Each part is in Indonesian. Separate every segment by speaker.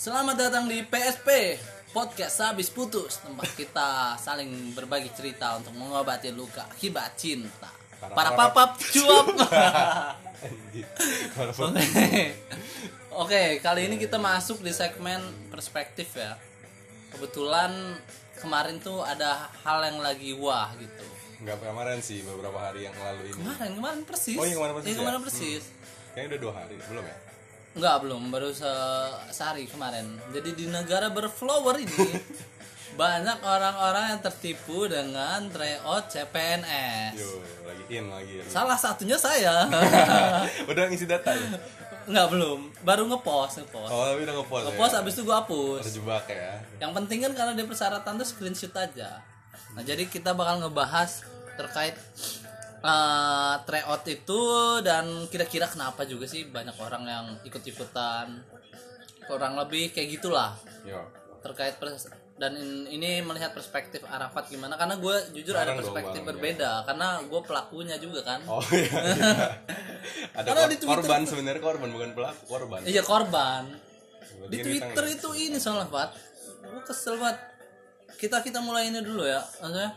Speaker 1: Selamat datang di PSP Podcast Habis Putus Tempat kita saling berbagi cerita untuk mengobati luka akibat cinta.
Speaker 2: Para-
Speaker 1: papap. cuap. Oke. Kali ini kita masuk di segmen perspektif ya. Kebetulan kemarin tuh ada hal yang lagi wah gitu.
Speaker 2: Nggak kemarin sih beberapa hari yang lalu ini.
Speaker 1: Kemarin, kemarin persis.
Speaker 2: Oh, iya, kemarin persis ya?
Speaker 1: kemarin persis.
Speaker 2: Kayaknya udah dua hari belum ya
Speaker 1: Enggak belum, baru se- sehari kemarin. Jadi di negara berflower ini banyak orang-orang yang tertipu dengan tryout CPNS.
Speaker 2: yo lagi in lagi
Speaker 1: Salah satunya saya.
Speaker 2: udah ngisi data ya
Speaker 1: Enggak belum, baru ngepost, ngepost.
Speaker 2: oh tapi udah ngepost
Speaker 1: Ngepost
Speaker 2: ya
Speaker 1: habis itu gua hapus.
Speaker 2: terjebak ya
Speaker 1: Yang penting kan karena dia persyaratan tuh screenshot aja. Nah, jadi kita bakal ngebahas terkait eh, tryout itu dan kira-kira kenapa juga sih banyak orang yang ikut-ikutan. Kurang lebih kayak gitulah.
Speaker 2: Yo
Speaker 1: terkait pers- dan in- ini melihat perspektif Arafat gimana? Karena gue jujur ada
Speaker 2: Bareng dong,
Speaker 1: perspektif
Speaker 2: Bang,
Speaker 1: berbeda karena gue pelakunya juga kan.
Speaker 2: Oh iya, iya. ada
Speaker 1: Karena
Speaker 2: kor-
Speaker 1: di Twitter
Speaker 2: korban sebenarnya korban bukan pelaku korban.
Speaker 1: Iya korban. Di Twitter itu ini soalnya Fat. Gue kesel banget kita kita mulai ini dulu ya maksudnya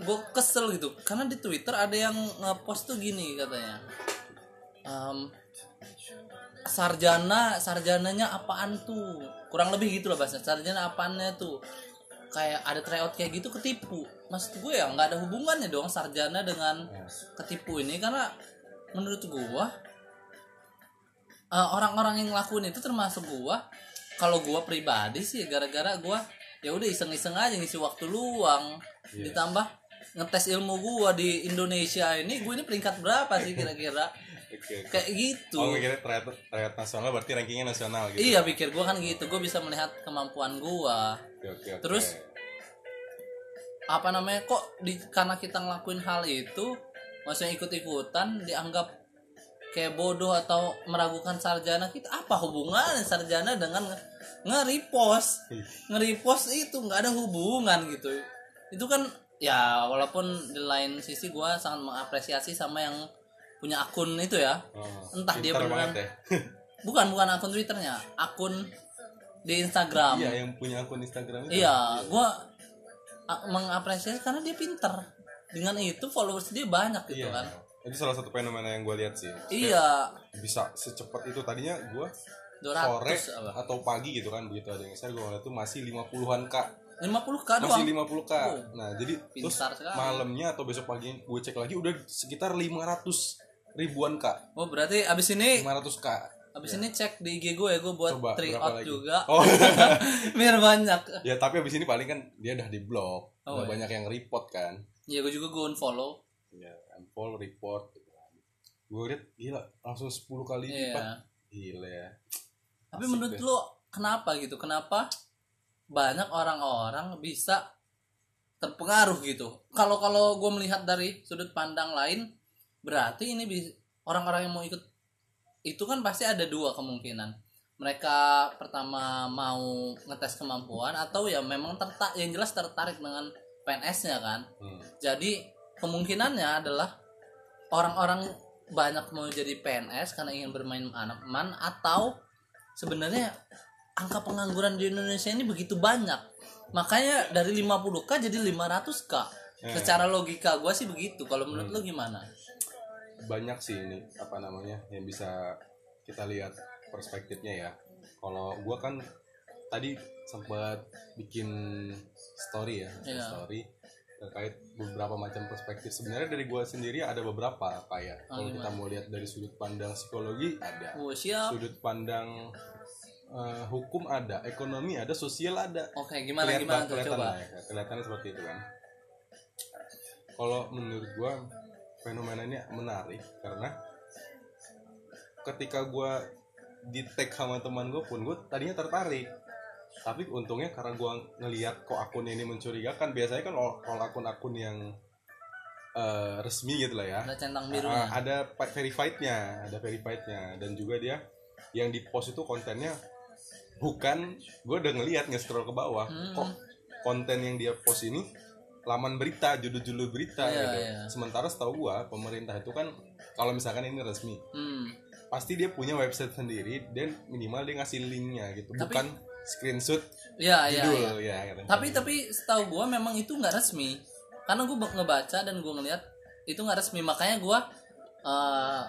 Speaker 1: gue kesel gitu. Karena di Twitter ada yang ngepost tuh gini katanya. Em, sarjana sarjananya apaan tuh? Kurang lebih gitu lah bahasa sarjana apaannya tuh? Kayak ada tryout kayak gitu ketipu. Maksud gue ya nggak ada hubungannya dong sarjana dengan ketipu ini. Karena menurut gue eh, orang-orang yang ngelakuin itu termasuk gue kalau gue pribadi sih gara-gara gue ya udah iseng-iseng aja ngisi waktu luang.
Speaker 2: Iya.
Speaker 1: ditambah ngetes ilmu gue di Indonesia ini gue ini peringkat berapa sih kira-kira?
Speaker 2: Oke oke.
Speaker 1: kayak gitu.
Speaker 2: Oh mikirnya tryout tryout nasional berarti rankingnya nasional gitu.
Speaker 1: Iya pikir gue kan gitu. Gue bisa melihat kemampuan gue
Speaker 2: oke oke oke.
Speaker 1: Terus? apa namanya kok di karena kita ngelakuin hal itu maksudnya ikut-ikutan dianggap kayak bodoh atau meragukan sarjana kita apa hubungannya sarjana dengan nge- nge-repost? Nge-repost itu nggak ada hubungan gitu. Itu kan ya walaupun di lain sisi gua sangat mengapresiasi sama yang punya akun itu ya
Speaker 2: oh,
Speaker 1: Entah dia beneran-
Speaker 2: ya.
Speaker 1: bukan bukan akun twitternya akun di Instagram
Speaker 2: iya yang punya akun Instagram itu
Speaker 1: Iya, gua a- mengapresiasi karena dia pinter. Dengan itu followers dia banyak gitu
Speaker 2: iya
Speaker 1: kan.
Speaker 2: itu salah satu fenomena yang gue lihat sih
Speaker 1: Iya,
Speaker 2: bisa secepat itu tadinya gue
Speaker 1: 200
Speaker 2: sore
Speaker 1: apa?
Speaker 2: atau pagi gitu kan begitu ada yang share gue ngeliat tuh masih 50-an k
Speaker 1: 50 k
Speaker 2: masih
Speaker 1: doang.
Speaker 2: 50 k
Speaker 1: Oh,
Speaker 2: nah jadi terus
Speaker 1: pintar sekali.
Speaker 2: malamnya atau besok pagi gue cek lagi udah sekitar 500 ribuan k
Speaker 1: Oh, berarti abis ini
Speaker 2: 500 k
Speaker 1: abis ini cek di IG gue ya gue buat
Speaker 2: Coba,
Speaker 1: out
Speaker 2: lagi?
Speaker 1: juga.
Speaker 2: oh
Speaker 1: Biar banyak.
Speaker 2: ya tapi abis ini paling kan dia udah di blok
Speaker 1: Oh,
Speaker 2: udah
Speaker 1: iya.
Speaker 2: banyak yang report kan
Speaker 1: Iya, gue juga gue unfollow.
Speaker 2: ya unfollow report gitu kan gue liat gila langsung 10 kali
Speaker 1: Iya.
Speaker 2: lipat gila ya
Speaker 1: Tapi
Speaker 2: Asik
Speaker 1: menurut
Speaker 2: deh.
Speaker 1: lu kenapa gitu? Kenapa banyak orang-orang bisa terpengaruh gitu? Kalau kalau gue melihat dari sudut pandang lain, berarti ini orang-orang yang mau ikut itu kan pasti ada dua kemungkinan. Mereka pertama mau ngetes kemampuan atau ya memang tertak yang jelas tertarik dengan PNS-nya kan.
Speaker 2: Hmm.
Speaker 1: Jadi kemungkinannya adalah orang-orang banyak mau jadi PNS karena ingin bermain aman atau sebenarnya angka pengangguran di Indonesia ini begitu banyak. Makanya dari 50k jadi 500k.
Speaker 2: Eh.
Speaker 1: Secara logika gua sih begitu. Kalau menurut lu gimana?
Speaker 2: banyak sih ini apa namanya yang bisa kita lihat perspektifnya ya kalau gua kan tadi sempat bikin story ya
Speaker 1: Iya.
Speaker 2: story terkait beberapa macam perspektif sebenarnya dari gua sendiri ada beberapa kayak
Speaker 1: Oh,
Speaker 2: kalau kita mau lihat dari sudut pandang psikologi ada
Speaker 1: Oh, siap.
Speaker 2: sudut pandang eh, hukum ada ekonomi ada sosial ada.
Speaker 1: Oke, gimana
Speaker 2: Kelihatan-
Speaker 1: gimana tuh
Speaker 2: kelihatan
Speaker 1: coba?
Speaker 2: ya, kelihatannya seperti itu kan. Kalau menurut gua fenomenanya menarik karena ketika gua di tag sama teman gue pun gue tadinya tertarik. Tapi untungnya karena gua ngelihat kok akun ini mencurigakan biasanya kan kalau akun-akun yang eh, resmi gitu lah ya.
Speaker 1: Ada centang birunya.
Speaker 2: ada pa- verified-nya, ada verified-nya. Dan juga dia yang di post itu kontennya bukan gue udah ngelihat nge-scroll ke bawah
Speaker 1: Hmm.
Speaker 2: kok konten yang dia post ini laman berita, judul-judul berita
Speaker 1: Iya,
Speaker 2: gitu.
Speaker 1: iya.
Speaker 2: Sementara setahu gua pemerintah itu kan kalau misalkan ini resmi,
Speaker 1: Hmm.
Speaker 2: pasti dia punya website sendiri dan minimal dia ngasih linknya gitu
Speaker 1: Tapi-
Speaker 2: bukan screenshot
Speaker 1: ya ya,
Speaker 2: judul
Speaker 1: ya.
Speaker 2: ya, katanya.
Speaker 1: tapi tapi setahu gue memang itu nggak resmi karena gue ngebaca dan gue ngeliat itu nggak resmi makanya gue eh,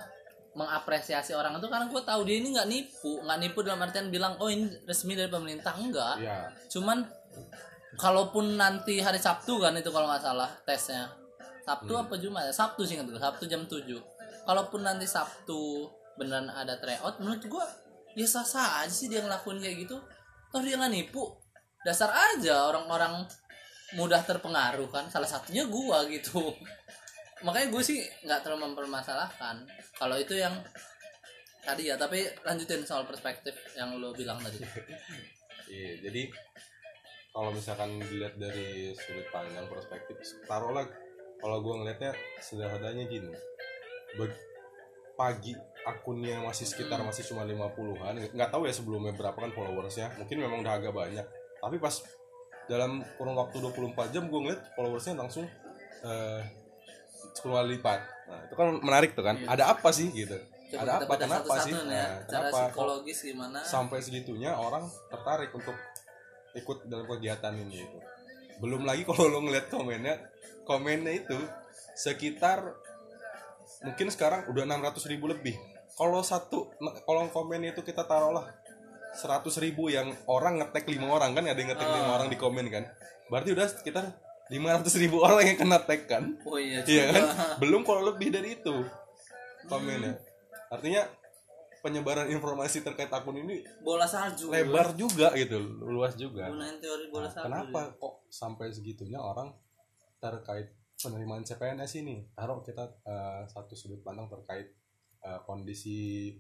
Speaker 1: mengapresiasi orang itu karena gue tahu dia ini nggak nipu nggak nipu dalam artian bilang oh ini resmi dari pemerintah. Enggak.
Speaker 2: Ya
Speaker 1: cuman kalaupun nanti hari Sabtu kan itu kalau nggak salah tesnya. Sabtu apa Jumat ya? Sabtu sih gitu Sabtu jam 7 kalaupun nanti Sabtu beneran ada tryout menurut gua ya sah sah aja sih dia ngelakuin kayak gitu. Toh dia nggak nipu. Dasar aja orang-orang mudah terpengaruh kan. Salah satunya gua gitu makanya gue sih nggak terlalu mempermasalahkan kalau itu yang tadi ya tapi lanjutin soal perspektif yang lo bilang tadi
Speaker 2: Iya, jadi kalau misalkan dilihat dari sudut pandang perspektif, taruhlah kalau gue ngelihatnya sederhananya gini. Pagi akunnya masih sekitar
Speaker 1: Hmm.
Speaker 2: masih cuma 50-an, nggak tahu ya sebelumnya berapa kan followersnya. Mungkin memang udah agak banyak. Tapi pas dalam kurun waktu 24 jam gue ngeliat followersnya langsung eh 10 kali lipat. Nah, itu kan menarik tuh kan.
Speaker 1: Iya.
Speaker 2: Ada apa sih gitu?
Speaker 1: Coba
Speaker 2: ada apa? Kenapa sih?
Speaker 1: nih ya,
Speaker 2: Nah,
Speaker 1: cara
Speaker 2: kenapa?
Speaker 1: Psikologis gimana
Speaker 2: sampai segitunya orang tertarik untuk ikut dalam kegiatan ini itu. Belum lagi kalau lo ngeliat komennya, komennya itu sekitar mungkin sekarang udah 600 ribu lebih. Kalau satu kolom komen itu kita taruhlah 100 ribu yang orang ngetek lima orang kan ada yang ngetek lima
Speaker 1: Ah.
Speaker 2: orang di komen kan. Berarti udah sekitar 500 ribu orang yang kena tag kan.
Speaker 1: oh iya
Speaker 2: Iya kan? Belum kalau lebih dari itu komennya. Artinya penyebaran informasi terkait akun ini
Speaker 1: bola salju
Speaker 2: lebar juga gitu luas juga
Speaker 1: gunain teori bola
Speaker 2: Nah,
Speaker 1: salju
Speaker 2: kenapa kok sampai segitunya orang terkait penerimaan CPNS ini taruh kita eh, satu sudut pandang terkait eh, kondisi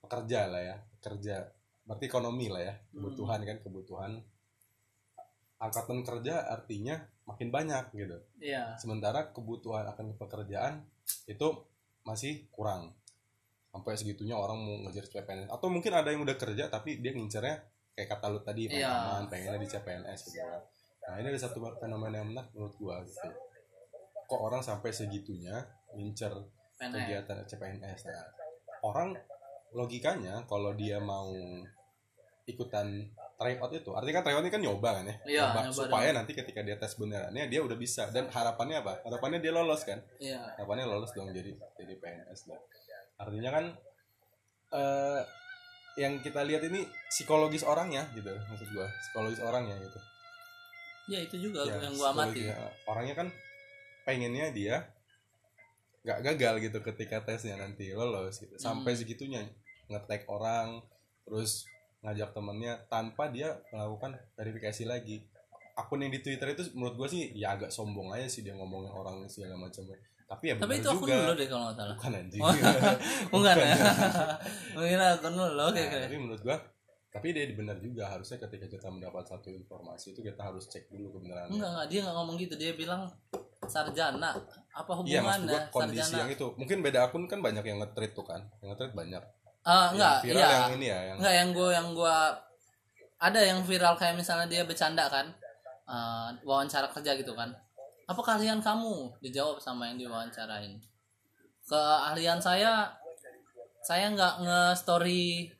Speaker 2: pekerja lah ya kerja berarti ekonomi lah ya kebutuhan kan kebutuhan angkatan kerja artinya makin banyak gitu.
Speaker 1: Iya.
Speaker 2: Sementara kebutuhan akan pekerjaan itu masih kurang. Sampai segitunya orang mau ngejar CPNS atau mungkin ada yang udah kerja tapi dia ngincernya kayak kata lu tadi
Speaker 1: Iya.
Speaker 2: pengalaman pengennya di CPNS gitu. Nah ini ada satu fenomena yang menarik menurut gua gitu. Kok orang sampai segitunya ngincer
Speaker 1: PNS.
Speaker 2: kegiatan CPNS nah, orang logikanya kalau dia mau ikutan tryout itu. Artinya kan tryout ini kan nyoba kan ya?
Speaker 1: Iya,
Speaker 2: Nyoba,
Speaker 1: nyoba
Speaker 2: supaya
Speaker 1: dong.
Speaker 2: nanti ketika dia tes benerannya dia udah bisa. Dan harapannya apa? Harapannya dia lolos kan?
Speaker 1: Iya.
Speaker 2: Harapannya lolos dong jadi jadi PNS lah artinya kan eh yang kita lihat ini psikologis orangnya gitu maksud gua. Psikologis orangnya gitu.
Speaker 1: Ya itu juga
Speaker 2: Ya,
Speaker 1: yang gua amati.
Speaker 2: psikologisnya. orangnya kan pengennya dia nggak gagal gitu ketika tesnya nanti lolos gitu. Sampai
Speaker 1: Hmm.
Speaker 2: segitunya ngetek orang terus ngajak temennya tanpa dia melakukan verifikasi lagi. Akun yang di Twitter itu menurut gua sih ya agak sombong aja sih dia ngomongin orang segala macam. Tapi ya
Speaker 1: tapi itu akun
Speaker 2: juga.
Speaker 1: lo deh kalau nggak salah.
Speaker 2: Bukan anjing.
Speaker 1: Oh, bukan ya? Mungkin akun lo
Speaker 2: Nah,
Speaker 1: oke.
Speaker 2: tapi menurut gua tapi dia benar juga. Harusnya ketika kita mendapat satu informasi itu kita harus cek dulu kebenarannya.
Speaker 1: Enggak enggak. Dia nggak ngomong gitu. Dia bilang sarjana. Apa
Speaker 2: Iya maksud
Speaker 1: hubungannya?
Speaker 2: gua kondisi
Speaker 1: sarjana.
Speaker 2: yang itu. Mungkin beda akun kan banyak yang nge-tweet tuh kan. Yang nge-tweet banyak
Speaker 1: ah enggak
Speaker 2: yang viral
Speaker 1: iya.
Speaker 2: yang ini ya yang
Speaker 1: Enggak yang gue yang gua ada yang viral kayak misalnya dia bercanda kan? Eh, wawancara kerja gitu kan? Apa keahlian kamu? Dijawab sama yang diwawancarain. Keahlian saya saya nggak nge-story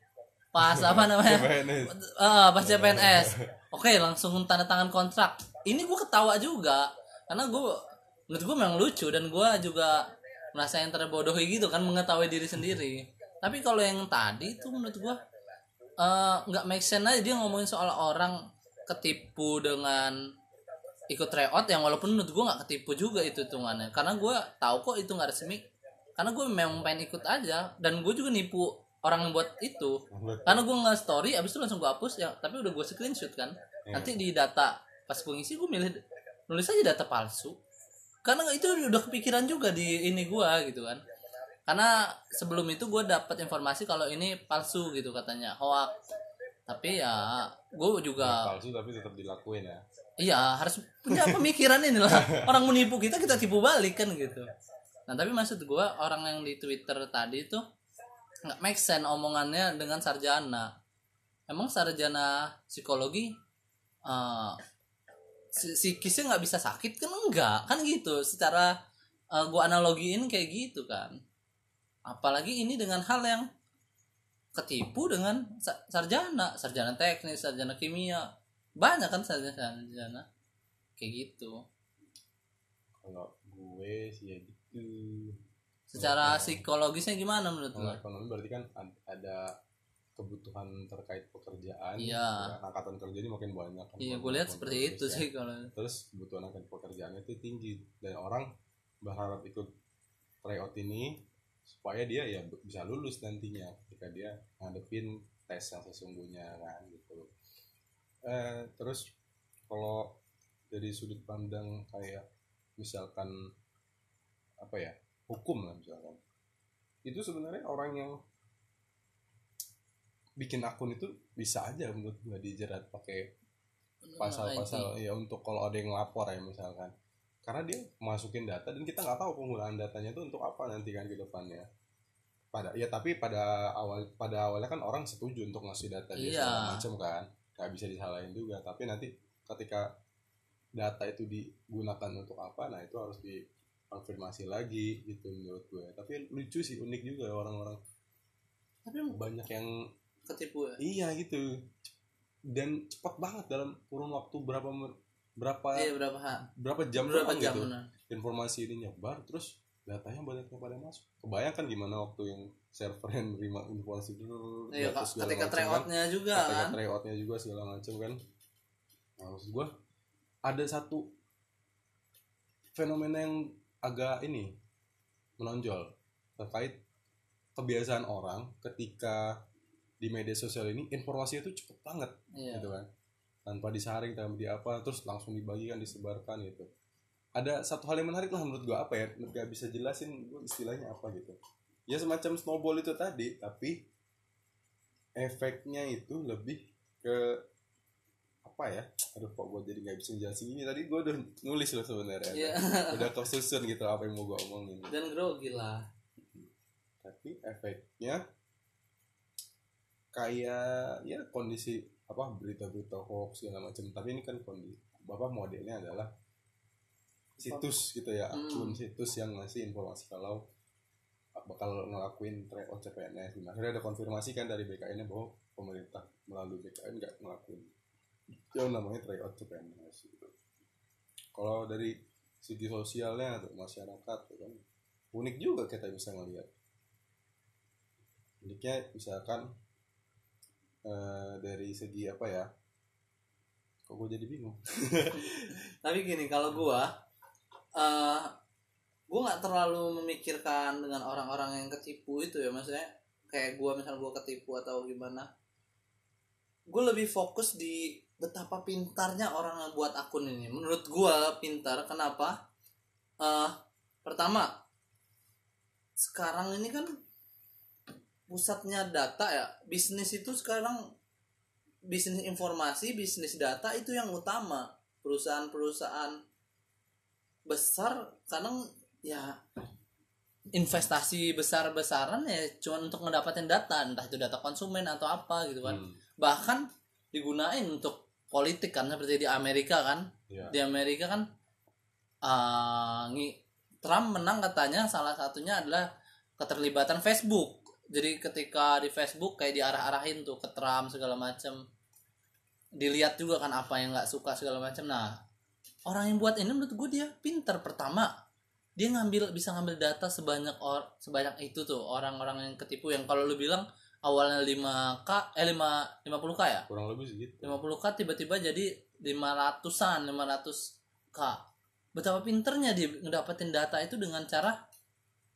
Speaker 1: pas apa namanya?
Speaker 2: CPNS.
Speaker 1: Eh, pas CPNS oke langsung tanda tangan kontrak. Ini gue ketawa juga karena gue menurut gue memang lucu dan gue juga merasa yang terbodohi gitu kan mengetahui diri sendiri tapi kalau yang tadi itu menurut gue eh, nggak make sense aja dia ngomongin soal orang ketipu dengan ikut tryout yang walaupun menurut gue nggak ketipu juga itu hitungannya. Karena gue tahu kok itu nggak resmi. Karena gue memang pengen ikut aja dan gue juga nipu orang yang buat itu. Karena gue nggak story abis itu langsung gue hapus ya tapi udah gue screenshot kan.
Speaker 2: Iya.
Speaker 1: nanti di data pas gue ngisi gue milih nulis aja data palsu. Karena itu udah kepikiran juga di ini gue gitu kan karena sebelum itu gue dapat informasi kalau ini palsu gitu katanya hoax. Tapi ya gue juga
Speaker 2: palsu tapi tetap dilakuin ya.
Speaker 1: Iya harus punya pemikiran ini lah orang menipu kita kita tipu balik kan gitu. Nah tapi maksud gue orang yang di twitter tadi itu nggak make sense omongannya dengan sarjana. Emang sarjana psikologi eh si- psikisnya nggak bisa sakit kan enggak? Kan gitu secara eh, gua analogiin kayak gitu kan apalagi ini dengan hal yang ketipu dengan sa- sarjana. Sarjana teknik sarjana kimia. Banyak kan sarjana sarjana. Kayak gitu.
Speaker 2: Kalau gue sih ya gitu.
Speaker 1: Secara psikologisnya gimana menurut lo?
Speaker 2: ekonomi berarti kan ad- ada kebutuhan terkait pekerjaan.
Speaker 1: Iya.
Speaker 2: Ya, angkatan kerja ini makin banyak kan.
Speaker 1: Iya gue lihat seperti
Speaker 2: terus
Speaker 1: itu
Speaker 2: ya.
Speaker 1: sih kalau
Speaker 2: terus kebutuhan akan pekerjaan itu tinggi. Dan orang berharap ikut tryout ini supaya dia ya bisa lulus nantinya ketika dia ngadepin tes yang sesungguhnya kan gitu. Eh, terus kalau dari sudut pandang kayak misalkan apa ya hukum lah misalkan. Itu sebenarnya orang yang bikin akun itu bisa aja menurut gua dijerat pakai pasal-pasal ya untuk kalau ada yang lapor ya misalkan karena dia masukin data dan kita nggak tahu penggunaan datanya itu untuk apa nanti kan ke depannya. Pada ya tapi pada awal pada awalnya kan orang setuju untuk ngasih data dia
Speaker 1: Iya.
Speaker 2: segala macam kan. Nggak bisa disalahin juga. Tapi nanti ketika data itu digunakan untuk apa nah itu harus dikonfirmasi lagi gitu menurut gue. Tapi lucu sih unik juga orang-orang.
Speaker 1: Tapi
Speaker 2: banyak yang
Speaker 1: ketipu ya?
Speaker 2: Iya gitu. Dan cepat banget dalam kurun waktu berapa berapa
Speaker 1: iya berapa
Speaker 2: berapa jam
Speaker 1: berapa jam
Speaker 2: gitu?
Speaker 1: nah.
Speaker 2: informasi ini nyebar terus datanya banyak yang pada masuk. Kebayangkan gimana waktu yang server yang menerima informasi itu
Speaker 1: iya ketika
Speaker 2: kan.
Speaker 1: tryoutnya juga
Speaker 2: ketika
Speaker 1: kan.
Speaker 2: tryoutnya juga segala macam kan. Nah, maksud gua ada satu fenomena yang agak ini menonjol terkait kebiasaan orang ketika di media sosial ini informasi itu cepet banget
Speaker 1: iya.
Speaker 2: gitu kan tanpa disaring tanpa di apa terus langsung dibagikan disebarkan gitu. Ada satu hal yang menarik lah menurut gua apa ya nggak bisa jelasin gua istilahnya apa gitu. Ya semacam snowball itu tadi tapi efeknya itu lebih ke apa ya? Aduh kok gua jadi nggak bisa jelasin ini? Tadi gua udah nulis loh sebenarnya.
Speaker 1: Iya.
Speaker 2: Udah kesusun gitu apa yang mau gua omongin.
Speaker 1: Dan grogi lah.
Speaker 2: Tapi efeknya kayak ya kondisi apa berita-berita hoax segala macam tapi ini kan kondisi bapak modelnya adalah situs gitu ya akun
Speaker 1: Hmm.
Speaker 2: situs yang ngasih informasi kalau bakal ngelakuin tryout CPNS Nah, akhirnya ada konfirmasi kan dari BKN bahwa pemerintah melalui BKN nggak ngelakuin yang namanya tryout CPNS gitu. kalau dari segi sosialnya atau masyarakat tuh kan unik juga kita bisa ngelihat uniknya misalkan eh, dari segi apa ya? Kok gue jadi bingung?
Speaker 1: Tapi gini kalau gua eh gua nggak terlalu memikirkan dengan orang-orang yang ketipu itu ya maksudnya kayak gua misal gua ketipu atau gimana. Gue lebih fokus di betapa pintarnya orang yang buat akun ini. Menurut gua pintar kenapa? Eh pertama sekarang ini kan pusatnya data ya bisnis itu sekarang bisnis informasi bisnis data itu yang utama. Perusahaan-perusahaan besar kadang ya investasi besar-besaran ya cuma untuk ngedapatin data entah itu data konsumen atau apa gitu kan.
Speaker 2: Hmm,
Speaker 1: bahkan digunain untuk politik kan seperti di Amerika kan.
Speaker 2: Ya.
Speaker 1: di Amerika kan uh, Trump menang katanya salah satunya adalah keterlibatan Facebook jadi ketika di Facebook kayak diarah-arahin tuh ke Trump segala macam dilihat juga kan apa yang nggak suka segala macam nah orang yang buat ini menurut gue dia pinter. Pertama dia ngambil bisa ngambil data sebanyak or sebanyak itu tuh orang-orang yang ketipu. Yang kalau lu bilang awalnya 5k eh 5 50k ya?
Speaker 2: Kurang lebih segitu.
Speaker 1: 50k tiba-tiba jadi 500-an 500k betapa pinternya dia ngedapetin data itu dengan cara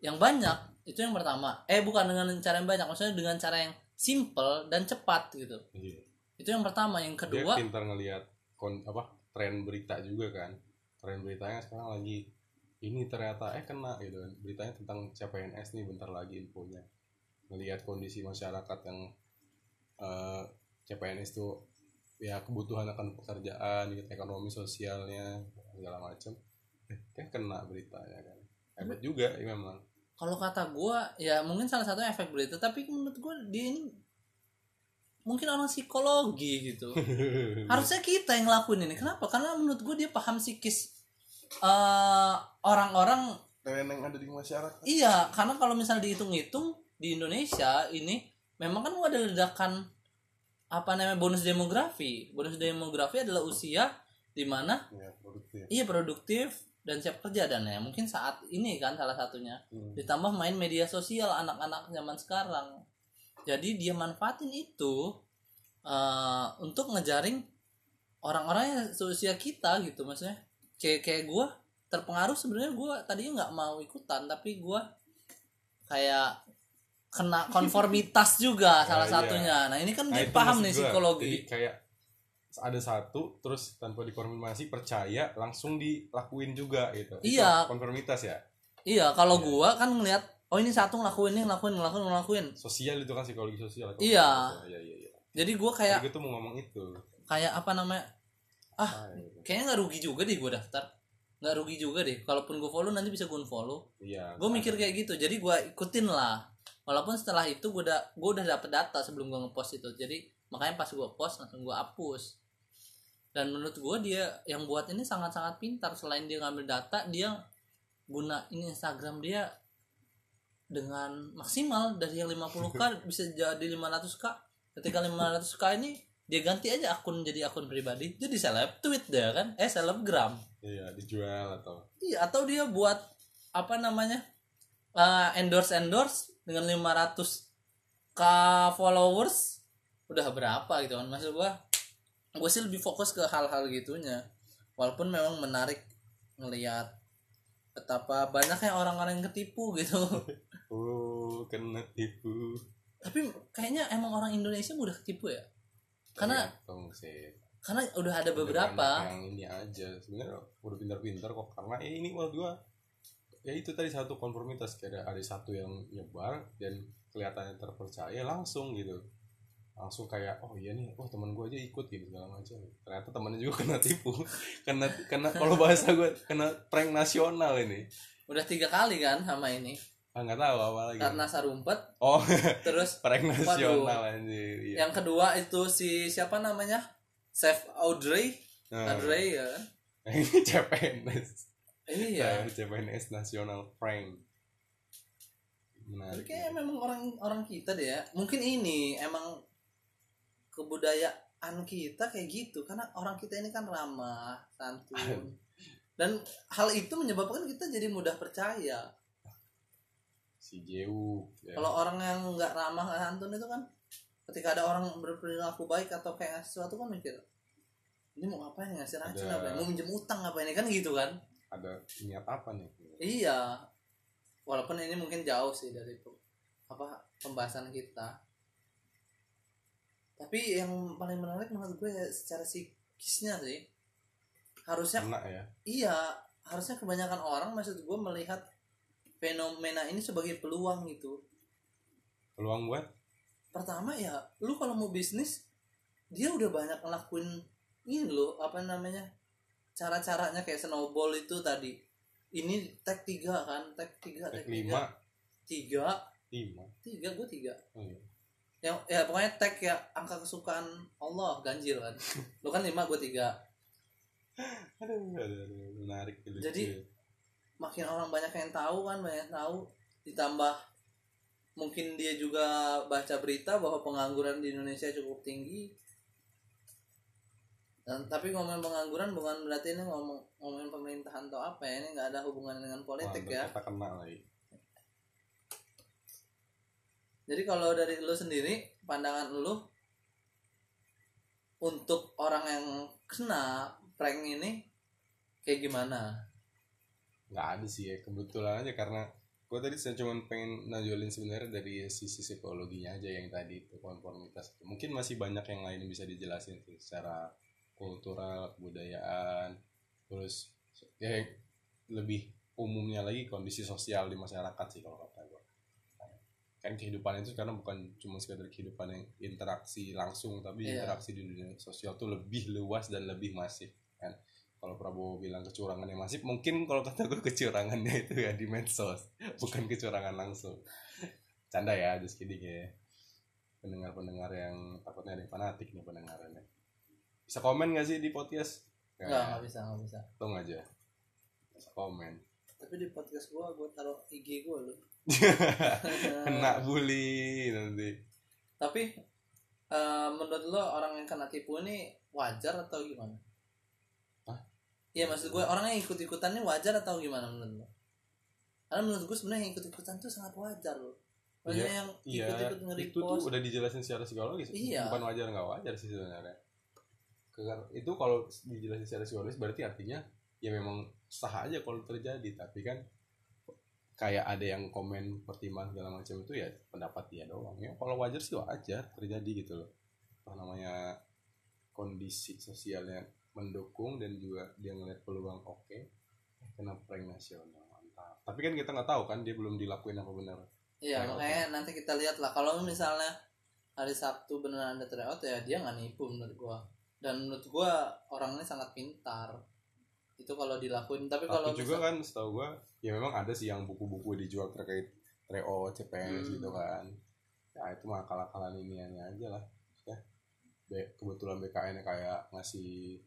Speaker 1: yang banyak itu yang pertama. Eh bukan dengan cara yang banyak maksudnya dengan cara yang simple dan cepat gitu.
Speaker 2: Iya.
Speaker 1: itu yang pertama. Yang
Speaker 2: dia
Speaker 1: kedua
Speaker 2: pintar ngelihat kon apa tren berita juga kan. Tren beritanya sekarang lagi ini ternyata eh kena gitu kan. Beritanya tentang CPNS nih bentar lagi infonya. Ngelihat kondisi masyarakat yang eh, CPNS itu ya kebutuhan akan pekerjaan gitu, ekonomi sosialnya segala macam eh kan kena beritanya kan. Hebat juga ya memang
Speaker 1: kalau kata gua ya mungkin salah satu efek berita tapi menurut gua dia ini mungkin orang psikologi gitu. Harusnya kita yang ngelakuin ini. Kenapa? Karena menurut gue dia paham psikis eh, orang-orang
Speaker 2: yang ada di masyarakat.
Speaker 1: Iya karena kalau misalnya dihitung-hitung di Indonesia ini memang kan ada ledakan apa namanya bonus demografi. Bonus demografi adalah usia di mana
Speaker 2: ya produktif.
Speaker 1: Iya produktif dan siap kerja dan ya mungkin saat ini kan salah satunya
Speaker 2: Hmm.
Speaker 1: ditambah main media sosial anak-anak zaman sekarang jadi dia manfaatin itu eh, untuk ngejaring orang-orang yang seusia kita gitu maksudnya kayak kayak gue terpengaruh sebenarnya gue tadinya nggak mau ikutan tapi gue kayak kena konformitas juga salah
Speaker 2: iya.
Speaker 1: satunya nah ini kan
Speaker 2: Nah,
Speaker 1: dia paham nih
Speaker 2: gua.
Speaker 1: psikologi
Speaker 2: Jadi kayak ada satu terus tanpa dikonfirmasi percaya langsung dilakuin juga gitu. Itu
Speaker 1: Iya.
Speaker 2: konformitas ya?
Speaker 1: Iya kalau
Speaker 2: Iya.
Speaker 1: gue kan ngelihat oh ini satu ngelakuin ini ngelakuin ngelakuin ngelakuin.
Speaker 2: Sosial itu kan psikologi sosial.
Speaker 1: Iya.
Speaker 2: iya iya iya.
Speaker 1: Jadi gue kayak
Speaker 2: Tadi tuh mau ngomong itu.
Speaker 1: kayak apa namanya
Speaker 2: ah, iya.
Speaker 1: kayaknya nggak rugi juga deh gue daftar. Nggak rugi juga deh. Kalaupun gue follow nanti bisa gue unfollow.
Speaker 2: Iya
Speaker 1: gue mikir kayak gitu. Jadi gue ikutin lah. Walaupun setelah itu gue udah gue udah dapet data sebelum gue ngepost itu. Jadi makanya pas gue post langsung gue hapus dan menurut gue dia yang buat ini sangat sangat pintar. Selain dia ngambil data dia guna ini Instagram dia dengan maksimal dari yang 50k bisa jadi 500k ketika 500k ini dia ganti aja akun jadi akun pribadi. Jadi seleb tweet dia kan? Eh selebgram.
Speaker 2: Iya dijual atau
Speaker 1: Iya, atau dia buat apa namanya? eh, endorse endorse dengan 500 k followers udah berapa gitu kan? Maksud gua gue sih lebih fokus ke hal-hal gitunya. Walaupun memang menarik ngelihat betapa banyaknya orang-orang yang ketipu gitu.
Speaker 2: Oh kena tipu.
Speaker 1: Tapi kayaknya emang orang Indonesia mudah ketipu ya? Karena
Speaker 2: sih.
Speaker 1: karena udah ada beberapa.
Speaker 2: yang ini aja. Sebenarnya udah pintar-pintar kok. Karena ya ini menurut gua ya itu tadi satu konformitas. Kayak ada, ada satu yang nyebar dan kelihatannya terpercaya langsung gitu langsung kayak oh iya nih oh teman gua aja ikut gitu segala macam. Ternyata temannya juga kena tipu kena kena kalau bahasa gua kena prank nasional ini.
Speaker 1: Udah tiga kali kan sama ini?
Speaker 2: Ah nggak tahu apa lagi.
Speaker 1: Karena sarumpet.
Speaker 2: Oh
Speaker 1: terus
Speaker 2: prank nasional anjir iya.
Speaker 1: yang kedua itu si siapa namanya? Chef Audrey.
Speaker 2: Nah,
Speaker 1: Audrey ya. Kan
Speaker 2: ini CPNS
Speaker 1: iya
Speaker 2: CPNS nasional prank
Speaker 1: tapi
Speaker 2: menarik.
Speaker 1: kayaknya memang orang orang kita deh ya. Mungkin ini emang kebudayaan kita kayak gitu karena orang kita ini kan ramah santun dan hal itu menyebabkan kita jadi mudah percaya
Speaker 2: si Jewu ya.
Speaker 1: kalau orang yang nggak ramah nggak santun itu kan ketika ada orang berperilaku baik atau kayak ngasih sesuatu kan mikir ini mau ngapain ngasih racun
Speaker 2: Ada-
Speaker 1: apa ya? mau minjem utang apa ini kan gitu kan
Speaker 2: ada niat apa nih
Speaker 1: Iya. Walaupun ini mungkin jauh sih dari apa pembahasan kita. Tapi yang paling menarik menurut gue ya secara psikisnya sih. Harusnya
Speaker 2: kena ya
Speaker 1: iya, harusnya kebanyakan orang maksud gue melihat fenomena ini sebagai peluang gitu.
Speaker 2: peluang buat
Speaker 1: Pertama ya, lu kalau mau bisnis dia udah banyak ngelakuin ini loh, apa namanya? Cara-caranya kayak snowball itu tadi. Ini tag 3 kan, tag 3,
Speaker 2: tag
Speaker 1: tag 3.
Speaker 2: lima
Speaker 1: tiga
Speaker 2: lima
Speaker 1: tiga gue tiga
Speaker 2: oh, iya.
Speaker 1: Yang ya pokoknya tag ya angka kesukaan Allah ganjil kan. Lu kan lima gue tiga.
Speaker 2: Aduh, aduh, aduh, menarik lucu.
Speaker 1: Jadi- makin orang banyak yang tahu kan banyak yang tahu ditambah mungkin dia juga baca berita bahwa pengangguran di Indonesia cukup tinggi. Dan tapi ngomongin pengangguran bukan berarti ini ngomong ngomongin pemerintahan atau apa ya ini nggak ada hubungan dengan politik
Speaker 2: Wah,
Speaker 1: ya.
Speaker 2: kita kena lagi
Speaker 1: Jadi kalau dari lu sendiri, pandangan lu untuk orang yang kena prank ini kayak gimana?
Speaker 2: nggak ada sih ya kebetulan aja karena gue tadi saya cuma pengen najolin sebenarnya dari sisi psikologinya aja yang tadi itu konformitas mungkin masih banyak yang lain yang bisa dijelasin sih secara kultural kebudayaan terus ya lebih umumnya lagi kondisi sosial di masyarakat sih kalau kata kan kehidupan itu karena bukan cuma sekedar kehidupan yang interaksi langsung tapi
Speaker 1: Iya.
Speaker 2: interaksi di dunia sosial tuh lebih luas dan lebih masif kan? Kalau Prabowo bilang kecurangan yang masif mungkin kalau kata gue kecurangannya itu ya di medsos bukan kecurangan langsung. Canda ya just kidding ya. Pendengar-pendengar yang takutnya ada yang fanatik nih pendengarannya. Bisa komen gak sih di podcast?
Speaker 1: Enggak, nggak bisa, nggak bisa.
Speaker 2: Tunggu aja. Bisa komen
Speaker 1: tapi di podcast gua gua taruh IG gua lu
Speaker 2: kena bully nanti
Speaker 1: tapi eh, menurut lo orang yang kena tipu ini wajar atau gimana
Speaker 2: Hah?
Speaker 1: Iya maksud gue orang yang ikut ikutannya wajar atau gimana menurut lo? Karena menurut gue sebenarnya yang ikut ikutan tuh sangat wajar loh. Banyak
Speaker 2: Iya,
Speaker 1: yang
Speaker 2: iya
Speaker 1: ikut ikut
Speaker 2: itu tuh udah dijelasin secara psikologis
Speaker 1: Iya.
Speaker 2: bukan wajar nggak wajar sih sebenarnya Karena itu kalau dijelasin secara psikologis berarti artinya ya memang sah aja kalau terjadi. Tapi kan kayak ada yang komen pertimbangan segala macam itu ya pendapat dia doang. Ya kalau wajar sih wajar terjadi gitu loh. Apa namanya kondisi sosialnya mendukung dan juga dia ngeliat peluang oke kena prank nasional mantap. Tapi kan kita nggak tahu kan dia belum dilakuin apa benar.
Speaker 1: Iya makanya nanti kita lihat lah kalau misalnya hari Sabtu beneran ada tryout ya dia nggak nipu menurut gua. Dan menurut gua orangnya sangat pintar itu kalau dilakuin tapi kalau
Speaker 2: juga
Speaker 1: misal-
Speaker 2: kan setahu gua ya memang ada sih yang buku-buku dijual terkait tryout CPNS
Speaker 1: Hmm.
Speaker 2: gitu kan. Ya itu mah akal-akalan iniannya aja lah ya Be- kebetulan BKN kayak ngasih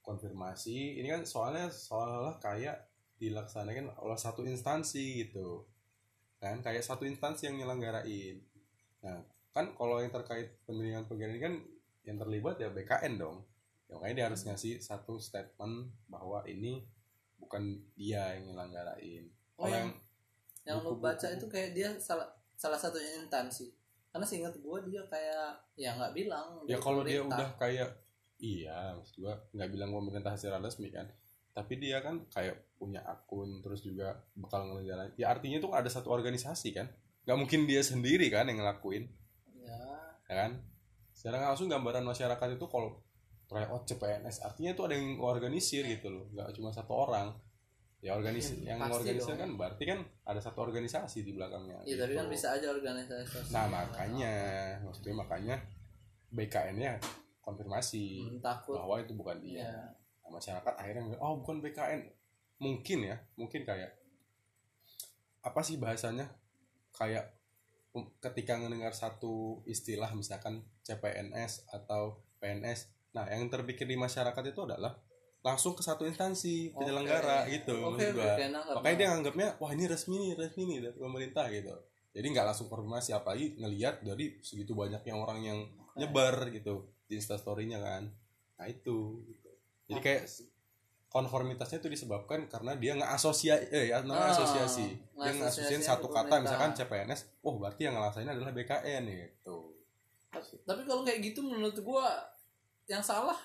Speaker 2: konfirmasi. Ini kan soalnya soalnya kayak dilaksanakan oleh satu instansi gitu. Kan kayak satu instansi yang nyelenggarain. Nah kan kalau yang terkait pemilihan pegawai ini kan yang terlibat ya BKN dong ya, makanya dia harus ngasih satu statement bahwa ini bukan dia yang nyelenggarain.
Speaker 1: Oh,
Speaker 2: kalau
Speaker 1: yang- yang
Speaker 2: buku-buku-
Speaker 1: baca itu kayak dia salah salah satu instansi karena seingat gua dia kayak ya nggak bilang
Speaker 2: ya kalau dia udah kayak iya maksud gua nggak bilang pemerintah secara resmi kan. Tapi dia kan kayak punya akun terus juga bakal ngejalanin ya artinya tuh ada satu organisasi kan. Nggak mungkin dia sendiri kan yang ngelakuin.
Speaker 1: Ya.
Speaker 2: Ya kan? Secara nggak langsung gambaran masyarakat itu kalau tryout CPNS artinya itu ada yang organisir gitu loh nggak cuma satu orang. Ya organisasi
Speaker 1: Ya,
Speaker 2: yang
Speaker 1: pasti
Speaker 2: organisir kan berarti kan ada satu organisasi di belakangnya
Speaker 1: Iya tapi
Speaker 2: gitu.
Speaker 1: kan bisa aja organisasi.
Speaker 2: Nah makanya maksudnya makanya BKN-nya konfirmasi
Speaker 1: Hmm, takut.
Speaker 2: bahwa itu bukan dia.
Speaker 1: Ya
Speaker 2: Nah, masyarakat akhirnya oh bukan BKN mungkin ya mungkin kayak apa sih bahasanya? Kayak um, ketika mendengar satu istilah misalkan CPNS atau PNS nah yang terpikir di masyarakat itu adalah langsung ke satu instansi
Speaker 1: Oke.
Speaker 2: penyelenggara gitu maksud gua.
Speaker 1: oke, nangkep,
Speaker 2: makanya dia
Speaker 1: nangkep.
Speaker 2: nganggapnya wah ini resmi nih resmi nih dari pemerintah gitu jadi nggak langsung konfirmasi apalagi ngelihat dari segitu banyaknya orang yang
Speaker 1: Oke.
Speaker 2: nyebar gitu di instastorynya kan nah itu gitu. jadi kayak konformitasnya itu disebabkan karena dia nggak-asosiasi eh ya namanya
Speaker 1: Ah,
Speaker 2: asosiasi dia ngasosiasiin
Speaker 1: ngasosiasiin
Speaker 2: satu kata
Speaker 1: pemerintah.
Speaker 2: misalkan CPNS oh berarti yang ngelasain adalah BKN gitu
Speaker 1: Tapi- tapi kalau kayak gitu menurut gua yang salah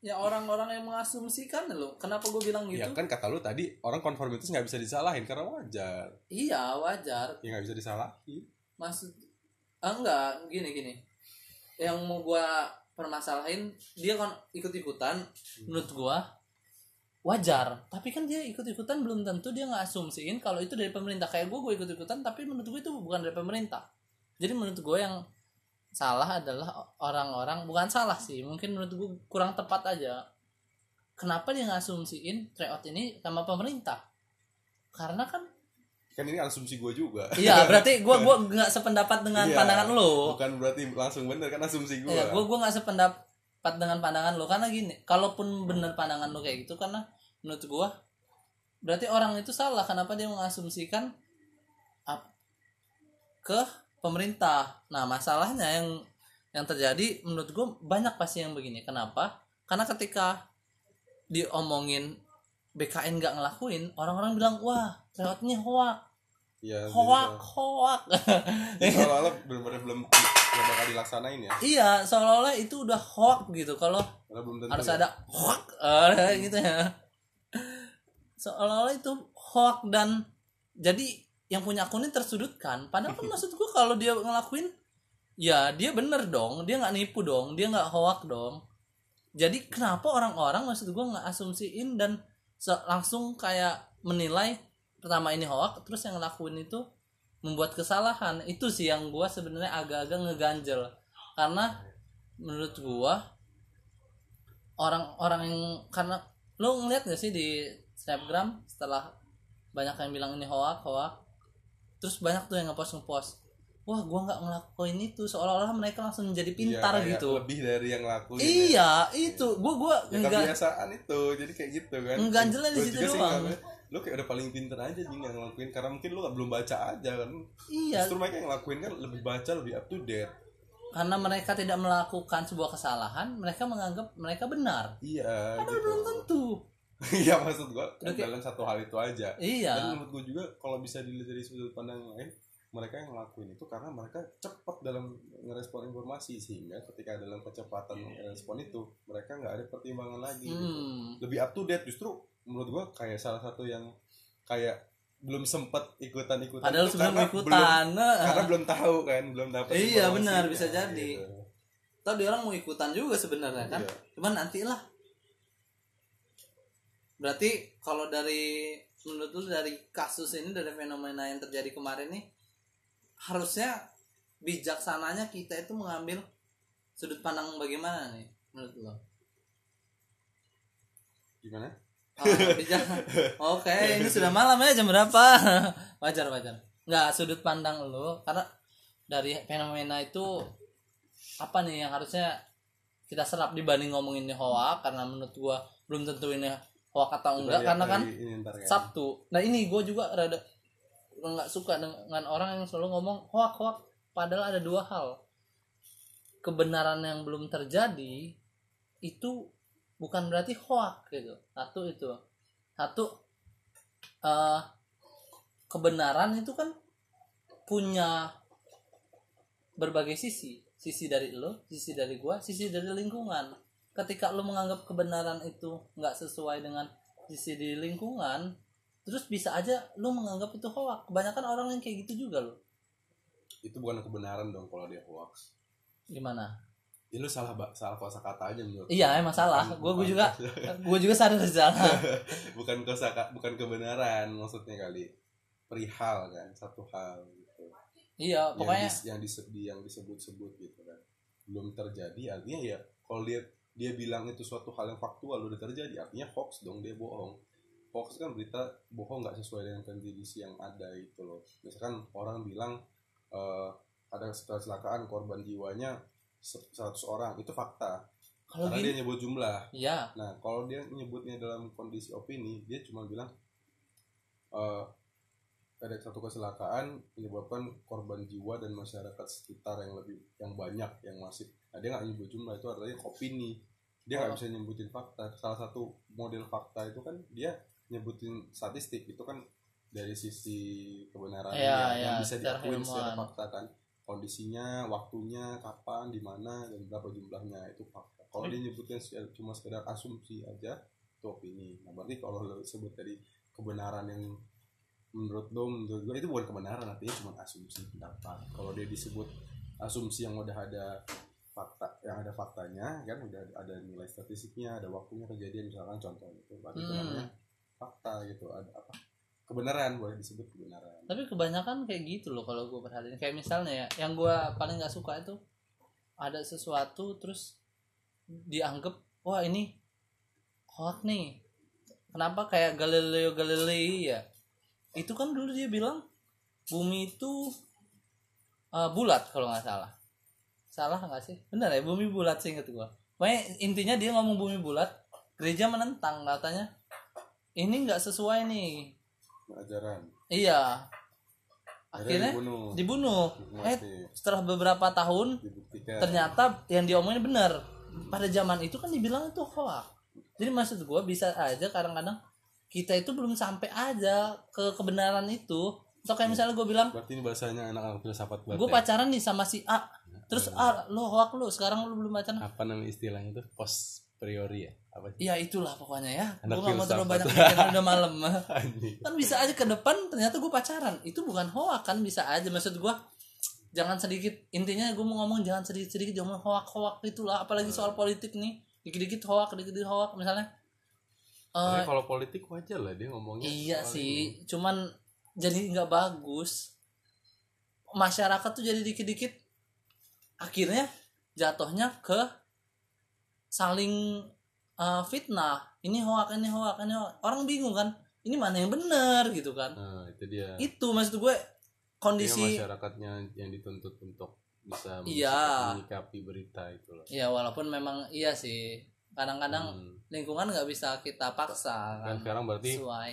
Speaker 1: ya orang-orang yang mengasumsikan loh kenapa gue bilang gitu?
Speaker 2: Ya kan kata lu tadi orang konformitas nggak bisa disalahin karena wajar.
Speaker 1: Iya wajar.
Speaker 2: Ya nggak bisa disalahin.
Speaker 1: Maksud ah, enggak gini gini. Yang mau gua permasalahin dia kan ikut-ikutan. Menurut gua wajar. Tapi kan dia ikut-ikutan belum tentu dia nggak asumsiin kalau itu dari pemerintah. Kayak gua gue ikut-ikutan tapi menurut gue itu bukan dari pemerintah. Jadi menurut gue yang salah adalah orang-orang bukan salah sih mungkin menurut gue kurang tepat aja. Kenapa dia ngasumsiin tryout ini sama pemerintah? Karena kan
Speaker 2: kan ini asumsi gue juga.
Speaker 1: Iya berarti gue gua nggak sependapat dengan
Speaker 2: Iya,
Speaker 1: pandangan lo
Speaker 2: bukan berarti langsung bener kan asumsi gue
Speaker 1: Iya, gue gue nggak sependapat dengan pandangan lo karena gini, kalaupun bener pandangan lo kayak gitu karena menurut gue berarti orang itu salah. Kenapa dia mengasumsikan ke pemerintah. Nah masalahnya yang yang terjadi menurut gue banyak pasti yang begini. Kenapa? Karena ketika diomongin BKN nggak ngelakuin, orang-orang bilang wah tryoutnya hoak,
Speaker 2: ya
Speaker 1: hoak, hoak.
Speaker 2: soalnya bener-bener belum nggak bakal dilaksanain ya
Speaker 1: iya, seolah-olah itu udah hoak gitu. Kalau
Speaker 2: belum
Speaker 1: harus
Speaker 2: ya.
Speaker 1: ada hoak eh, gitu ya seolah-olah itu hoak dan jadi yang punya akun ini tersudutkan. Padahal kan maksud gue kalau dia ngelakuin ya dia bener dong dia nggak nipu dong dia nggak hoak dong. Jadi kenapa orang-orang maksud gue nggak asumsiin dan langsung kayak menilai pertama ini hoak terus yang ngelakuin itu membuat kesalahan. Itu sih yang gue sebenarnya agak-agak ngeganjel. Karena menurut gue orang-orang yang karena lo ngeliat gak sih di snapgram setelah banyak yang bilang ini hoak hoak terus banyak tuh yang ngepost ngepost wah gua nggak ngelakuin itu. Seolah-olah mereka langsung menjadi pintar
Speaker 2: Iya, kayak
Speaker 1: gitu.
Speaker 2: lebih dari yang lakuin
Speaker 1: iya itu. Gua gua
Speaker 2: ya,
Speaker 1: enggak
Speaker 2: kebiasaan itu. Jadi kayak gitu kan.
Speaker 1: Ngeganjelnya di situ
Speaker 2: sih
Speaker 1: doang.
Speaker 2: lu kayak udah paling pinter aja nih yang ngelakuin. Karena mungkin lu belum baca aja kan.
Speaker 1: Iya.
Speaker 2: Justru mereka yang ngelakuin kan lebih baca lebih up to date.
Speaker 1: Karena mereka tidak melakukan sebuah kesalahan mereka menganggap mereka benar.
Speaker 2: Iya
Speaker 1: padahal
Speaker 2: gitu.
Speaker 1: belum tentu
Speaker 2: iya maksud gua
Speaker 1: kayak-
Speaker 2: dalam satu hal itu aja dan
Speaker 1: iya
Speaker 2: menurut gua juga kalau bisa dilihat dari sudut pandang lain mereka yang ngelakuin itu karena mereka cepat dalam ngerespon informasi sehingga ketika dalam kecepatan respon itu mereka nggak ada pertimbangan lagi gitu.
Speaker 1: hmm.
Speaker 2: lebih up to date justru menurut gua kayak salah satu yang kayak belum sempet ikutan ikutan
Speaker 1: padahal sebelum
Speaker 2: karena
Speaker 1: ikutan
Speaker 2: belum, karena belum tahu kan belum dapat
Speaker 1: Iya, benar, bisa jadi.
Speaker 2: gitu.
Speaker 1: tau dia orang mau ikutan juga sebenarnya kan
Speaker 2: Iya.
Speaker 1: cuman nantilah berarti kalau dari menurut lu dari kasus ini dari fenomena yang terjadi kemarin nih harusnya bijaksananya kita itu mengambil sudut pandang bagaimana nih menurut lo
Speaker 2: gimana
Speaker 1: Oh, bijak. Oke, ini sudah malam ya jam berapa? wajar wajar. Nggak sudut pandang lo karena dari fenomena itu apa nih yang harusnya kita serap dibanding ngomongin hoak karena menurut gua belum tentu ini hoak atau enggak karena kan. Sabtu. Nah ini gue juga rada nggak suka dengan orang yang selalu ngomong hoak hoak. Padahal ada dua hal. Kebenaran yang belum terjadi itu bukan berarti hoak gitu. Satu itu. Satu eh kebenaran itu kan punya berbagai sisi. Sisi dari lo, sisi dari gua, sisi dari lingkungan. Ketika lo menganggap kebenaran itu nggak sesuai dengan sisi di lingkungan, terus bisa aja lo menganggap itu hoak. Kebanyakan orang yang kayak gitu juga lo.
Speaker 2: itu bukan kebenaran dong kalau dia hoax
Speaker 1: Gimana?
Speaker 2: ya lu salah salah kosa kata aja menurut
Speaker 1: Iya emang salah. Gue
Speaker 2: bukan-
Speaker 1: juga gue juga sadar salah.
Speaker 2: bukan kosa bukan kebenaran maksudnya kali perihal kan satu hal gitu
Speaker 1: iya
Speaker 2: yang,
Speaker 1: pokoknya
Speaker 2: dis- yang, disebut yang disebut-sebut gitu kan belum terjadi artinya ya kalau dia dia bilang itu suatu hal yang faktual udah terjadi. Artinya hoax dong dia bohong. Hoax kan berita bohong nggak sesuai dengan kondisi yang ada gitu loh. Misalkan orang bilang eh, ada kecelakaan korban jiwanya se- 100 orang. Itu fakta.
Speaker 1: Kalau
Speaker 2: karena dia
Speaker 1: gini
Speaker 2: nyebut jumlah.
Speaker 1: Iya.
Speaker 2: Nah, kalau dia nyebutnya dalam kondisi opini, dia cuma bilang eh ada satu kecelakaan menyebabkan korban jiwa dan masyarakat sekitar yang lebih yang banyak yang masih. Nah, dia nggak nyebut jumlah itu artinya opini. Dia nggak
Speaker 1: Oh.
Speaker 2: bisa nyebutin fakta. Salah satu model fakta itu kan dia nyebutin statistik itu kan dari sisi kebenaran
Speaker 1: Iya,
Speaker 2: yang
Speaker 1: iya,
Speaker 2: bisa diakui secara fakta kan kondisinya, waktunya, kapan, di mana dan berapa jumlahnya itu fakta. Kalau dia nyebutnya cuma sekedar asumsi aja itu opini. Nah, berarti kalau lo sebut tadi kebenaran yang menurut lo menurut gue itu bukan kebenaran artinya cuma asumsi pendapat. Kalau dia disebut asumsi yang udah ada fakta yang ada faktanya kan udah ada nilai statistiknya ada waktunya kejadian misalkan contoh itu berarti
Speaker 1: Hmm.
Speaker 2: namanya fakta gitu ada apa kebenaran boleh disebut kebenaran.
Speaker 1: Tapi kebanyakan kayak gitu loh kalau gue perhatiin. Kayak misalnya ya yang gue paling nggak suka itu ada sesuatu terus dianggap wah ini hoax nih. Kenapa kayak Galileo Galilei ya? Itu kan dulu dia bilang bumi itu uh, bulat kalau nggak salah salah nggak sih benar ya bumi bulat sih inget gue pokoknya intinya dia ngomong bumi bulat gereja menentang katanya ini nggak sesuai nih
Speaker 2: ajaran
Speaker 1: Iya. Akhirnya
Speaker 2: dibunuh
Speaker 1: dibunuh. Eh setelah beberapa tahun
Speaker 2: dibuktikan
Speaker 1: ternyata yang diomongin benar. Pada zaman itu kan dibilang itu hoax. Jadi maksud gua bisa aja kadang-kadang kita itu belum sampai aja ke kebenaran itu. Atau kayak misalnya gue bilang
Speaker 2: berarti ini bahasanya anak-anak filsafat banget
Speaker 1: gue
Speaker 2: ya?
Speaker 1: pacaran nih sama si A. Terus A lo hoax lo sekarang lo belum pacaran.
Speaker 2: apa nama istilahnya itu post priori ya? Apa sih?
Speaker 1: Iya itulah pokoknya ya. Gue gak mau terlalu banyak pikiran udah malam.
Speaker 2: Anjing.
Speaker 1: kan bisa aja ke depan ternyata gue pacaran. Itu bukan hoak kan bisa aja. Maksud gue jangan sedikit intinya gue mau ngomong jangan sedikit sedikit jangan hoak hoak itulah. Apalagi soal politik nih. Dikit dikit hoak dikit dikit hoak misalnya. Eh,
Speaker 2: kalau politik wajar lah dia ngomongnya
Speaker 1: iya sih cuman jadi nggak bagus. Masyarakat tuh jadi dikit dikit akhirnya jatuhnya ke saling eh, fitnah. Ini hoak ini hoak ini hoak. orang bingung kan ini mana yang benar gitu kan.
Speaker 2: Nah itu dia.
Speaker 1: Itu maksud gue kondisi
Speaker 2: masyarakatnya yang dituntut untuk bisa
Speaker 1: Iya.
Speaker 2: menyikapi berita itu loh.
Speaker 1: Ya walaupun memang iya sih. Kadang-kadang
Speaker 2: Hmm.
Speaker 1: lingkungan nggak bisa kita paksa
Speaker 2: kan
Speaker 1: kan.
Speaker 2: sekarang berarti
Speaker 1: sesuai.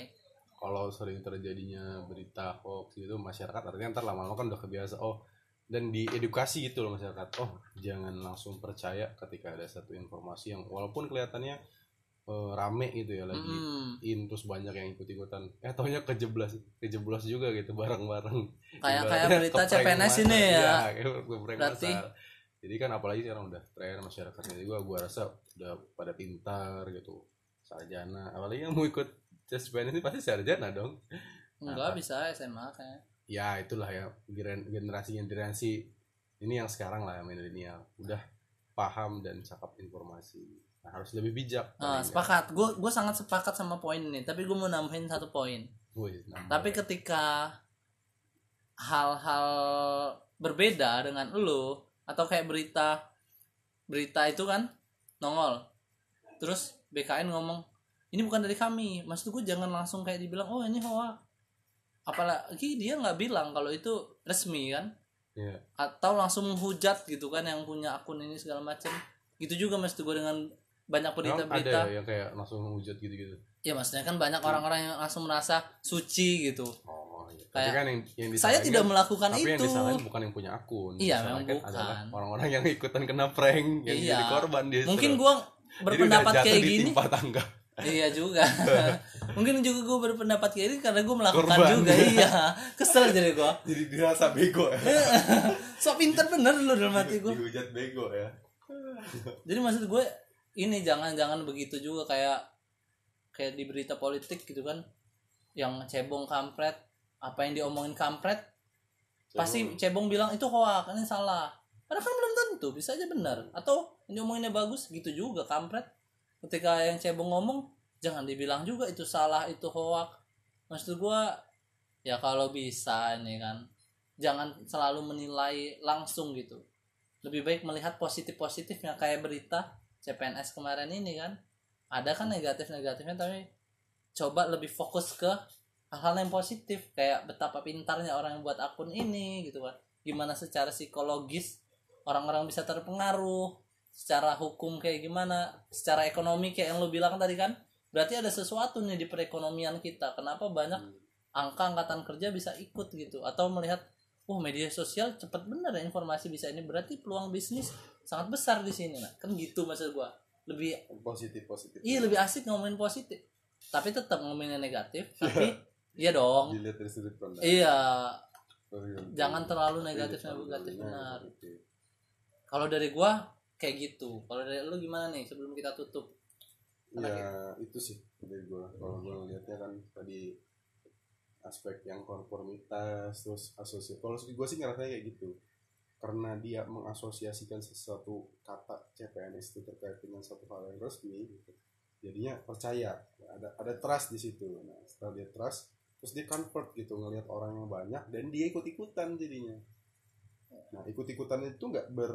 Speaker 2: kalau sering terjadinya berita hoax gitu masyarakat artinya ntar lama-lama kan udah kebiasa oh dan diedukasi gitu loh masyarakat. Oh jangan langsung percaya ketika ada satu informasi yang walaupun kelihatannya eh, rame gitu ya lagi
Speaker 1: Mm-mm.
Speaker 2: in terus banyak yang ikut ikutan eh taunya kejeblas kejeblos juga gitu bareng-bareng.
Speaker 1: Kayak kayak
Speaker 2: Ibaratnya
Speaker 1: berita CPNS ini ya.
Speaker 2: Kayak keprank
Speaker 1: Berarti-
Speaker 2: masal. jadi kan apalagi sekarang udah tren masyarakatnya juga gua rasa udah pada pintar gitu. Sarjana apalagi yang mau ikut tes CPNS ini pasti sarjana dong.
Speaker 1: Enggak
Speaker 2: Apa?
Speaker 1: bisa SMA kayak
Speaker 2: ya itulah ya gener- generasi generasi ini yang sekarang lah yang milenial. Udah paham dan cakap informasi. Nah, harus lebih bijak nggak.
Speaker 1: sepakat. Gue gue sangat sepakat sama poin ini tapi gue mau nambahin satu poin. Tapi ketika hal-hal berbeda dengan lu atau kayak berita berita itu kan nongol. Terus BKN ngomong ini bukan dari kami. Maksud gue jangan langsung kayak dibilang oh ini hoax apalagi dia nggak bilang kalau itu resmi kan?
Speaker 2: Iya.
Speaker 1: atau langsung menghujat gitu kan yang punya akun ini segala macam gitu juga maksud gue dengan banyak berita-berita.
Speaker 2: ada ya yang kayak langsung menghujat gitu-gitu.
Speaker 1: Ya maksudnya kan banyak orang-orang yang langsung merasa suci gitu.
Speaker 2: Oh iya. tapi
Speaker 1: Kayak,
Speaker 2: kan yang yang
Speaker 1: saya tidak
Speaker 2: kan-
Speaker 1: melakukan
Speaker 2: tapi yang
Speaker 1: itu.
Speaker 2: disalahin bukan yang punya akun.
Speaker 1: Iya,
Speaker 2: Yang
Speaker 1: memang
Speaker 2: disalahin
Speaker 1: bukan.
Speaker 2: orang-orang yang ikutan kena prank yang
Speaker 1: Iya.
Speaker 2: jadi korban dia
Speaker 1: mungkin gue berpendapat kayak gini.
Speaker 2: tangga
Speaker 1: iya juga. Mungkin juga gue berpendapat kayak ini karena gue melakukan
Speaker 2: Korban.
Speaker 1: juga iya. Kesel jadi gue
Speaker 2: jadi dirasa bego ya.
Speaker 1: So pinter bener lu dalam hati gue
Speaker 2: dihujat bego ya.
Speaker 1: Jadi maksud gue ini jangan-jangan begitu juga kayak kayak di berita politik gitu kan. Yang cebong kampret apa yang diomongin kampret pasti cebong. bilang itu hoax ini salah. Padahal kan belum tentu bisa aja benar atau yang diomonginnya bagus gitu juga kampret ketika yang cebong ngomong jangan dibilang juga itu salah itu hoax maksud gua ya kalau bisa ini kan jangan selalu menilai langsung gitu. Lebih baik melihat positif positifnya kayak berita CPNS kemarin ini kan. Ada kan negatif negatifnya tapi coba lebih fokus ke hal-hal yang positif. Kayak betapa pintarnya orang yang buat akun ini gitu kan. Gimana secara psikologis orang-orang bisa terpengaruh secara hukum kayak gimana secara ekonomi kayak yang lo bilang tadi kan berarti ada sesuatu nih di perekonomian kita. Kenapa banyak angka angkatan kerja bisa ikut gitu? Atau melihat oh media sosial cepat bener ya informasi bisa ini. Berarti peluang bisnis sangat besar di sini. Nah kan gitu maksud gua. Lebih
Speaker 2: positif positif.
Speaker 1: Iya lebih asik ngomongin positif. Tapi tetap ngomongin negatif tapi iya dong.
Speaker 2: Dilihat dari sudut pandang.
Speaker 1: Iya.
Speaker 2: Oh, iya.
Speaker 1: jangan terlalu negatif negatif. benar. Kalau dari gua kayak gitu. Kalau dari lu gimana nih sebelum kita tutup?
Speaker 2: Ya itu sih dari gue kalau gue lihatnya kan tadi aspek yang konformitas terus asosiasi. Kalau gue sih ngerasanya kayak gitu. Karena dia mengasosiasikan sesuatu kata CPNS itu terkait dengan satu hal yang resmi gitu. jadinya percaya. Ada ada trust di situ. Nah setelah dia trust terus dia convert gitu ngelihat orang yang banyak dan dia ikut ikutan jadinya. Nah ikut ikutan itu nggak ber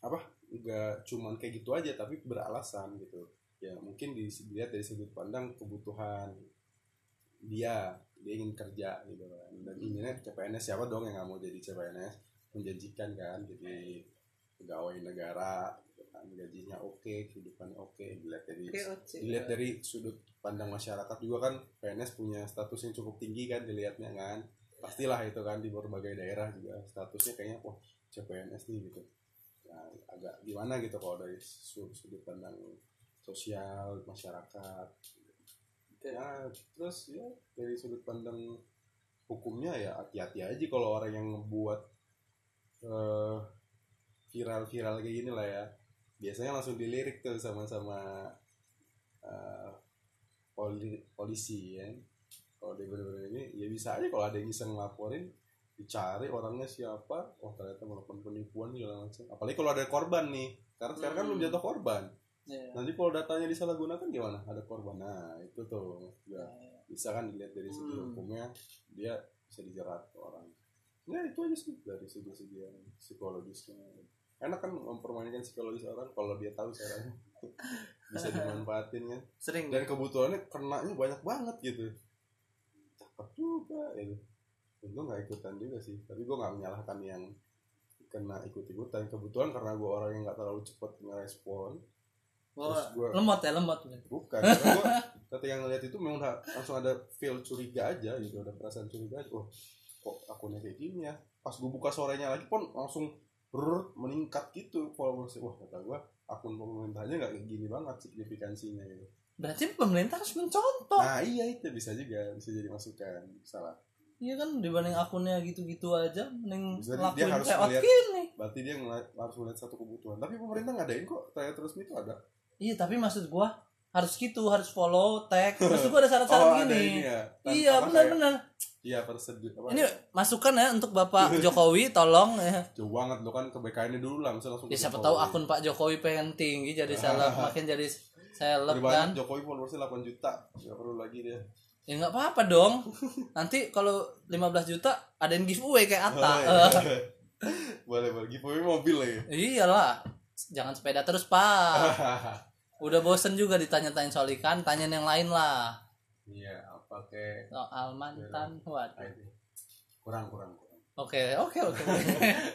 Speaker 2: apa nggak cuman kayak gitu aja tapi beralasan gitu. Ya mungkin di- dilihat dari sudut pandang kebutuhan dia dia ingin kerja gitu kan. Dan inginnya CPNS siapa dong yang nggak mau jadi CPNS menjanjikan kan jadi pegawai negara gitu kan. Gajinya oke kehidupannya oke. Dilihat dari dilihat dari sudut pandang masyarakat juga kan PNS punya status yang cukup tinggi kan dilihatnya kan. Pastilah itu kan di berbagai daerah juga statusnya kayaknya wah CPNS nih gitu nah, agak gimana gitu kalau dari su- sudut pandang sosial masyarakat? Ya terus ya dari sudut pandang hukumnya ya hati-hati aja kalau orang yang ngebuat eh, viral-viral kayak gini lah ya. Biasanya langsung dilirik tuh sama-sama eh, poli- polisi ya. Kalau dia bener-bener ini ya bisa aja kalau ada yang bisa ngelaporin dicari orangnya siapa oh ternyata melakukan penipuan segala macam. Apalagi kalau ada korban nih. Karena sekarang kan
Speaker 1: Hmm.
Speaker 2: belum jatuh korban.
Speaker 1: Iya.
Speaker 2: nanti kalau datanya disalahgunakan gimana? Ada korban. Nah itu tuh ya bisa kan dilihat dari segi
Speaker 1: Hmm.
Speaker 2: hukumnya dia bisa dijerat ke orang. Ya itu aja sih dari segi-segi yang psikologisnya. Enak kan mempermainkan psikologis orang kalau dia tahu caranya. Bisa dimanfaatin kan.
Speaker 1: Sering
Speaker 2: dan kebutuhannya kenanya banyak banget gitu. Cakep juga itu untung nggak ikutan juga sih. Tapi gue nggak menyalahkan yang kena ikut-ikutan. Kebetulan karena gue orang yang nggak terlalu cepat ngerespon
Speaker 1: Oh,
Speaker 2: gua-
Speaker 1: lemot ya lemot
Speaker 2: bukan gua ketika ngeliat itu memang langsung ada feel curiga aja gitu ada perasaan curiga aja. Oh kok akunnya kayak gini ya? Pas gue buka sorenya lagi pun langsung brrr, meningkat gitu followersnya. Wah kata gue akun pemerintahnya nggak kayak gini banget signifikansinya gitu.
Speaker 1: Berarti pemerintah harus mencontoh.
Speaker 2: Nah iya itu bisa juga bisa jadi masukan. Salah
Speaker 1: iya kan dibanding akunnya gitu-gitu aja mending
Speaker 2: Bisa dia harus melihat-
Speaker 1: gini.
Speaker 2: berarti dia ngeliat, harus melihat satu kebutuhan. Tapi pemerintah ngadain kok tryout resmi itu ada.
Speaker 1: Iya tapi maksud gua harus gitu harus follow tag. Maksud gua ada syarat-syarat
Speaker 2: Oh, ada
Speaker 1: gini.
Speaker 2: ini ya.
Speaker 1: Iya benar-benar
Speaker 2: iya persedu apa?
Speaker 1: Ini masukan ya untuk bapak Jokowi tolong ya.
Speaker 2: Jauh banget lo kan kebaikannya dulu lah misalnya langsung
Speaker 1: Ya siapa tahu akun Pak Jokowi pengen tinggi jadi seleb makin jadi seleb kan.
Speaker 2: Jokowi followersnya 8 juta. Nggak perlu lagi dia
Speaker 1: Ya nggak apa-apa dong. Nanti kalau 15 juta ada yang giveaway kayak Atta.
Speaker 2: Oh, iya. boleh boleh giveaway mobil lagi
Speaker 1: Iyalah. Jangan sepeda terus, Pak. Udah bosen juga ditanya-tanya soal ikan, tanyain yang lain lah.
Speaker 2: iya apa kayak
Speaker 1: Soal mantan. Waduh.
Speaker 2: ah, itu. kurang kurang kurang
Speaker 1: Oke, oke, oke.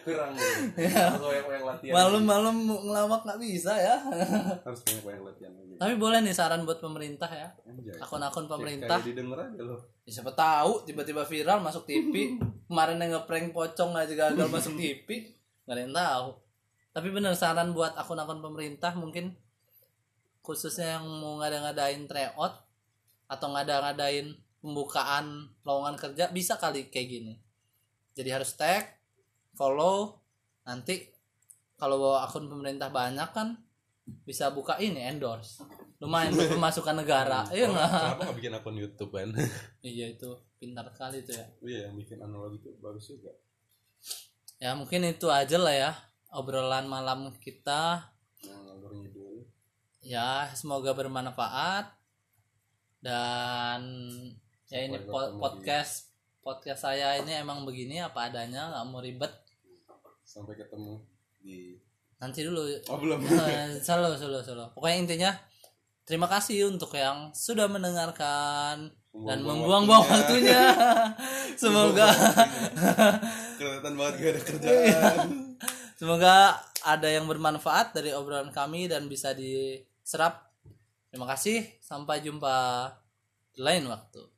Speaker 2: kurang harus banyak banyak latihan
Speaker 1: Malam-malam ngelawak nggak bisa ya.
Speaker 2: harus banyak banyak latihan
Speaker 1: Tapi boleh nih saran buat pemerintah ya. Akun-akun pemerintah.
Speaker 2: kayak didengar aja lo
Speaker 1: Ya, siapa tahu tiba-tiba viral masuk TV kemarin yang ngeprank pocong aja gagal masuk TV nggak ada yang tahu. Tapi bener saran buat akun-akun pemerintah mungkin khususnya yang mau ngada-ngadain tryout atau ngada-ngadain pembukaan lowongan kerja bisa kali kayak gini. Jadi harus tag follow nanti kalau bawa akun pemerintah banyak kan bisa buka ini endorse. Lumayan pemasukan negara iya nggak?
Speaker 2: kenapa nggak bikin akun YouTube kan
Speaker 1: Iya itu pintar sekali tuh ya.
Speaker 2: iya yang bikin analog itu bagus juga.
Speaker 1: Ya mungkin itu aja lah ya obrolan malam kita. Ya semoga bermanfaat. Dan ya ini po- podcast podcast saya ini emang begini apa adanya nggak mau ribet.
Speaker 2: sampai ketemu di
Speaker 1: Nanti dulu.
Speaker 2: oh belum
Speaker 1: Eh, Solo solo solo. Pokoknya intinya terima kasih untuk yang sudah mendengarkan dan
Speaker 2: Membuang-buang
Speaker 1: membuang-buang waktunya. Semoga
Speaker 2: kelihatan banget gak ada kerjaan
Speaker 1: Semoga ada yang bermanfaat dari obrolan kami dan bisa diserap. Terima kasih. Sampai jumpa lain waktu.